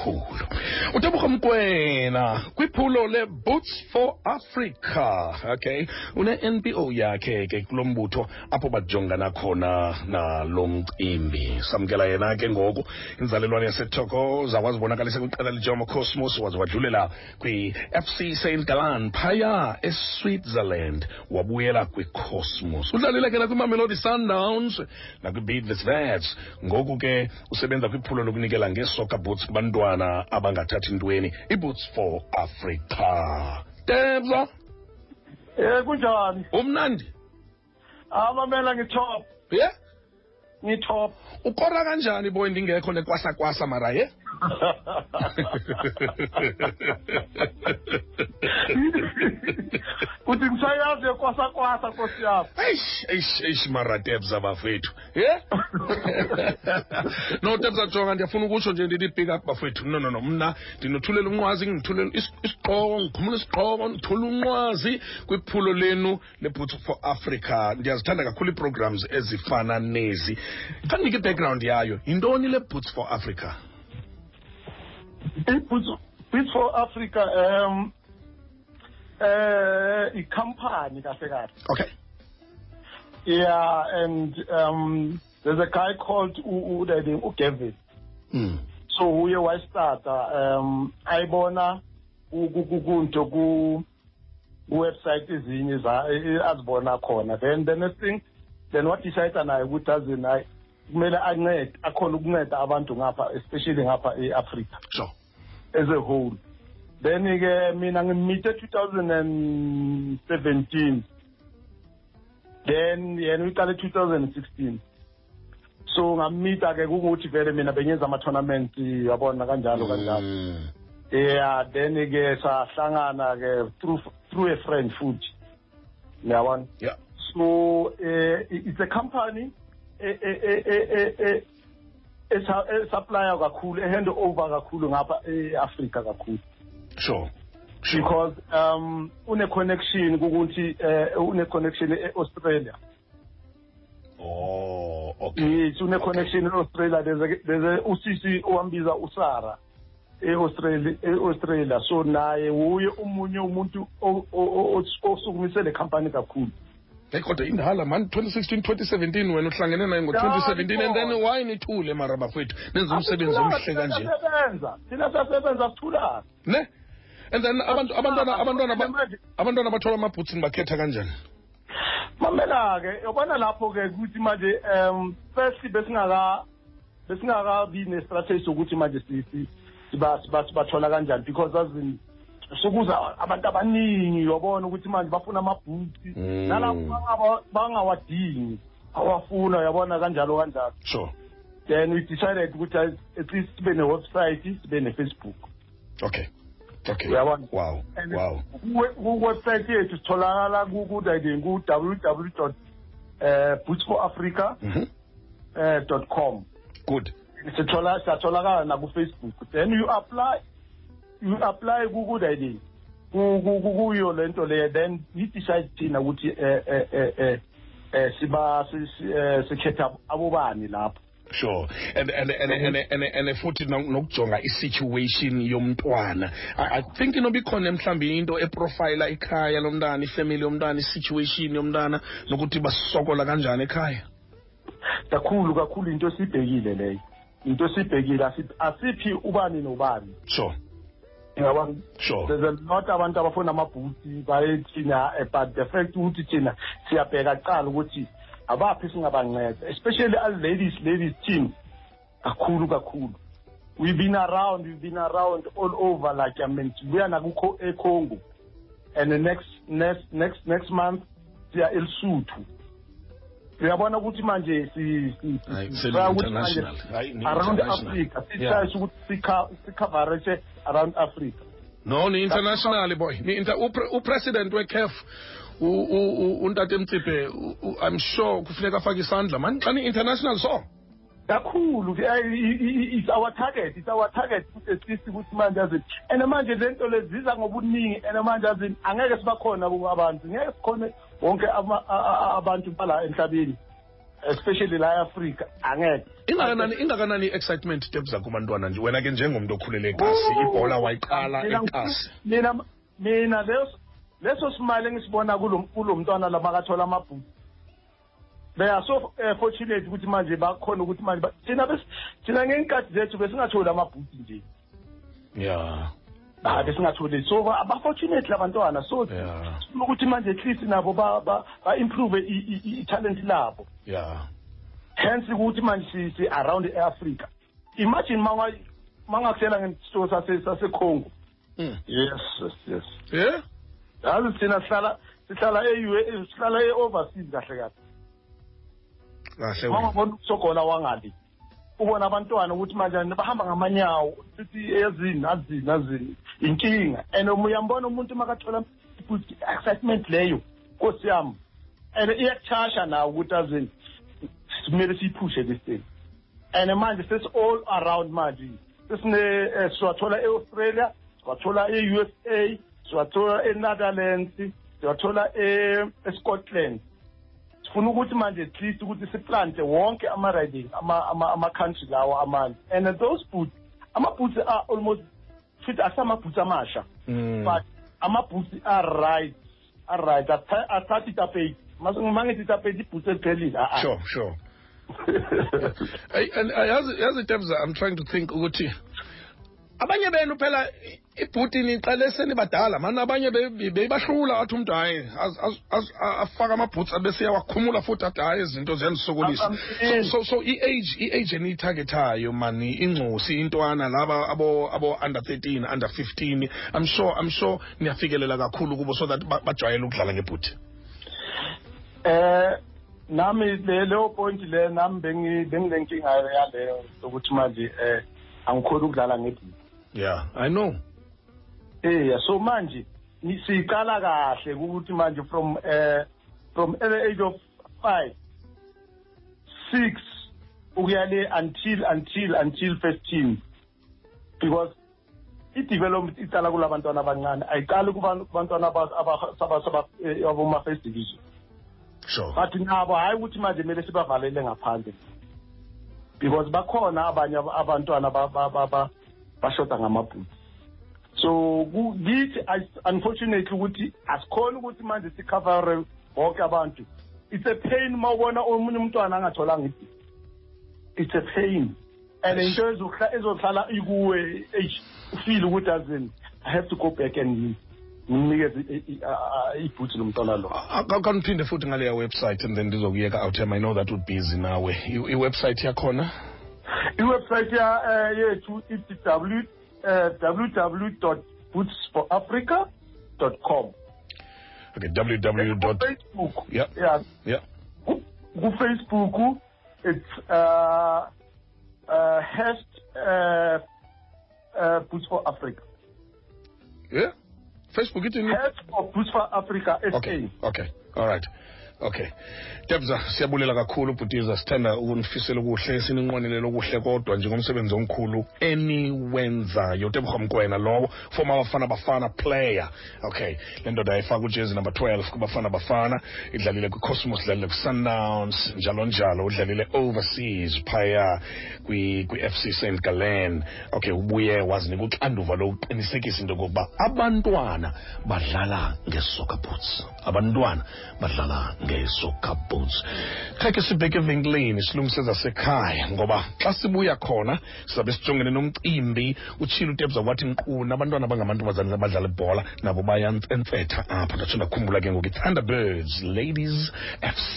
kakhulu. Uteboga mkwena kwiphulo le-boots for africa okay? Une-npo yakhe ke kulo mbutho apho bajongana khona nalo mcimbi. Samkela yena ke ngoku inzalelwane yasethokoza wazibonakalisa kwiqela lijomo cosmos waze wadlulela kwi-fc st galan phaya eswitzerland wabuyela kwicosmos. Udlalile ke nakwimamelodi sundowns nakwi-beatles vets ngoku ke usebenza kwiphulo lokunikela ngeesoccer boots kubantwana abangathathi ntweni i-boots for africa. Tebza Eh kunjani? umnandi. Amamela ngitop, ye? Ngitop. ukora kanjani boy ndingekho nekwasakwasa mara ye Uthi ngisayazi ekwasakwasa kwasa Nkosi yami. eish eish eish bafethu ye? No tebza jonga ndiyafuna ukutsho nje ndithi pick up bafethu. No no no mna ndinothulela umnqwazi ngithulela is- isiqoko ngikhumula isiqoko ndithule unqwazi kwiphulo lenu leboots for africa. Ndiyazithanda kakhulu ii-programs ezifana nezi. Khandinike i-background yayo yintoni le boots for africa Boots for Africa um eh ikhampani kahle kahle. okay Yeah and um there's a guy called U Udade uGavin. mm. So uye wayistarta um ayibona kunto ku website ezinye za azibona khona then the next thing then what decide naye ukuthi azini hayi kumele ancede akhona ukunceda abantu ngapha especially ngapha e-Africa sure as a whole. Then ke mina ngimite 2017 then yena uyiqale 2016 so ngamita ke kungukuthi vele mina bengenza ama-tournament yabona kanjalo kanjalo. Mm. yeah then ke sahlangana ke through through a friend futhi. Uyabona? Yeah. So uh, it's a company e- e- e- e- e- e- esa- esupplya kakhulu ehand over kakhulu ngapha e-afrika kakhulu. Sure. Sure. Because um une connection kukuthi uh, une connection e-australia. Oh okay. Yes une connection e-australia. There's usisi owambiza usara e-australia e-australia. So naye wuye umunye umuntu osukumise le company kakhulu. Hey kodwa indala man 2016 2017 wena uhlangene naye ngo-2017 and then why nithule mara bafethu nenza umsebenzi omhle kanje siyasebenza thina siyasebenza sithulana ne and then abantu abantwana abantwana ba- Manje- abantwana bathola amabhutsi nibakhetha kanjani mamela-ke yabona lapho-ke ukuthi manje um firstly besingaka besingakabi ne-strategy sokuthi manje si- si- siba- siba- sibathola kanjani because azini sokuza abantu abaningi yabona ukuthi manje bafuna amabhuti. Mm. nalapho bangawadingi awafuna yabona kanjalo kanjalo. Sure. Then we decided ukuthi at least sibe ne-website sibe ne-facebook. Okay. Okay. Uyabona? wow. And wow. ku- ku-website yethu sitholakala ku-www ku boots for africa mhm uh, dot com. Good. Sithola siyatholakala nakufacebook. Then you apply. You apply kukudayini kuyo le nto leyo. Then yi-decide thina ukuthi eh eh eh eh eh siba si- si- sikhetha abobani lapho. Sure. And and and and and, and futhi no- nokujonga i-situation yomntwana. I, think inoba ikhona mhlawumbi into eprofayila ikhaya lomntana ifamily yomntwana i-situation yomntana nokuthi basokola kanjani ekhaya? Kakhulu kakhulu into esiyibhekile leyo. Into esiyibhekile asi- asiphi ubani nobani. Sure. Ngiyabona sure. there's a lot abantu abafuna amabhuti baye thina eh, but the fact ukuthi thina siyabheka kuqala ukuthi abaphi singabanceda especially as ladies ladies team kakhulu kakhulu. We've been around we've been around all over like i mean sibuya nakukho econgo and the next next next next month siya elisuthu uyabona ukuthi manje siukuthi around africa sitshashe ukuthi sikhavareshe around africa. No ni-international boy. Upresident wecaf untate mtsiphe i'm sure kufuneka afake isandla mani xa ni-international so. Kakhulu ke, i- i- i- it's our target it's our target ukuthi sisi ukuthi manje azini and manje lento lezi ziza ngobuningi and manje azini angeke sibakhona abantu ngeke sikhone wonke abantu bala emhlabeni especially la eAfrika angeke. Ingakanani ingakanani i-excitement tebza kubantwana nje? Wena ke njengomntu okhulele ekasi ibhola wayiqala ekasi mina mina leso leso simali engisibona kulo mntwana lamakathola amabhuku. They are so uh, fortunate ukuthi manje bakhona ukuthi manje thina thina ngenkathi zethu besingatholi amabhuku nje. Ya. Ah besingatholi. So ba- abafortunate labantwana so ukuthi manje at least nabo ba ba, ba improve i- i- i- i-talent labo. Ya. Hence ukuthi manje si, si around eAfrica imagine manga mangakuhlela ngesito sase saseCongo Mm. yes yes yes. Yeah yazi thina sihlala sihlala sihlala e-overseas kahle kahle. Kahle wena. mangabona ukusogola wangali ubona abantwana ukuthi manje bahamba ngamanyawo sithi ezini azini azini inkinga. And uyambona umuntu makathola excitement leyo nkosi yami. And iyakuchasha nawo ukuthi azini kumele siyiphushe this thing. And manje sesi all around manje sesine eh, siwathola e-australia siwathola e-usa siwathola e-netherlands siwathola e- e-scotland. Sifuna ukuthi manje at least ukuthi siplante wonke ama-riding ama-country lawo amanye. And those boots ama-boots are almost futhi asamaboots amasha. Mm. but ama-boots are-right are-right Atha- athatha itapeti ma ngithi itapeti iboots eliphelile sure sure. Uh, yazi yazi tebza i'm trying to think ukuthi abanye benu phela ibhuti niqale senibadala mani abanye be- be- beyibahlula athi umntu hayi afake amabhutsi abese yawakhumula futhi athi hayi izinto ziyanisokolisa Am- so, so, i-age i-age eniyithagethayo mani ingcosi intwana laba abo abo under 13 under 15 i'm sure i'm sure niyafikelela kakhulu kubo so that ba- bajwayele ukudlala ngebhuti eh nami le leyo point le nami bengi bengilenkinga yaleyo ukuthi manje eh angikhona ukudlala ngebhuku yeah i know. Eh so manje siqala kahle ukuthi manje from eh from the age of 5 6 ukuya le until until until first team because i-development iqala kulabantwana abancane ayiqali kubantwana eh, aboma first division. Sure. But nabo hayi ukuthi manje kumele sibavalele ngaphandle. Because bakhona abanye ab- abantwana ba- ba- ba- ba- bashoda ngamabhuti. So ku- kithi I- unfortunately ukuthi asikhona ukuthi manje sicover bonke abantu. It's a pain uma ubona omunye umntwana angatholanga ibhuti it's a pain. And into ezohla- ezohlala ikuwe eish ufile ukuthi azini i have to go back and ngimnikeze i- i- a- a- ibhuti lomntwana lo. Akaniphinde futhi ngaleya website and then ndizokuyeka out i know that would busy nawe. I- iwebsite yakhona? Iwebsite ya eh, yethu ithi eh, www.bootsforafrica.com okay www dot Facebook. Yeah. Yeah yeah ku Facebook. It's uh uh hasht uh, uh Boots for Africa. Yeah. Facebook ithini hasht for Boots for Africa SA okay. Okay. All right okay. Tebza siyabulela kakhulu ubhutiza sithanda ukunifisela ukuhle sininqwanelela okuhle kodwa njengomsebenzi omkhulu eniwenzayo. Tebukha mkwena lowo former bafana bafana player. Okay. Le ndoda yayifaka ujezi number 12 kubafana bafana. Idlalile kwicosmos idlalile kwi-sundowns njalo njalo. Udlalile overseas phaya kwi- kwi-fc st gallen. Okay ubuye wazinika uxanduva lokuqinisekisa into yokokuba abantwana badlala nge-soccer boots abantwana badlala nge-soccer boots khe ke sibheke evenkileni silungise zasekhaya ngoba xa sibuya khona sizabe sijongene nomcimbi utshile utebza wathi nkqu nabantwana abangamantombazane abadlala ibhola nabo bayantsentsetha apha. Ndatsho ndakhumbula ke ngoku i-thunderbirds ladies fc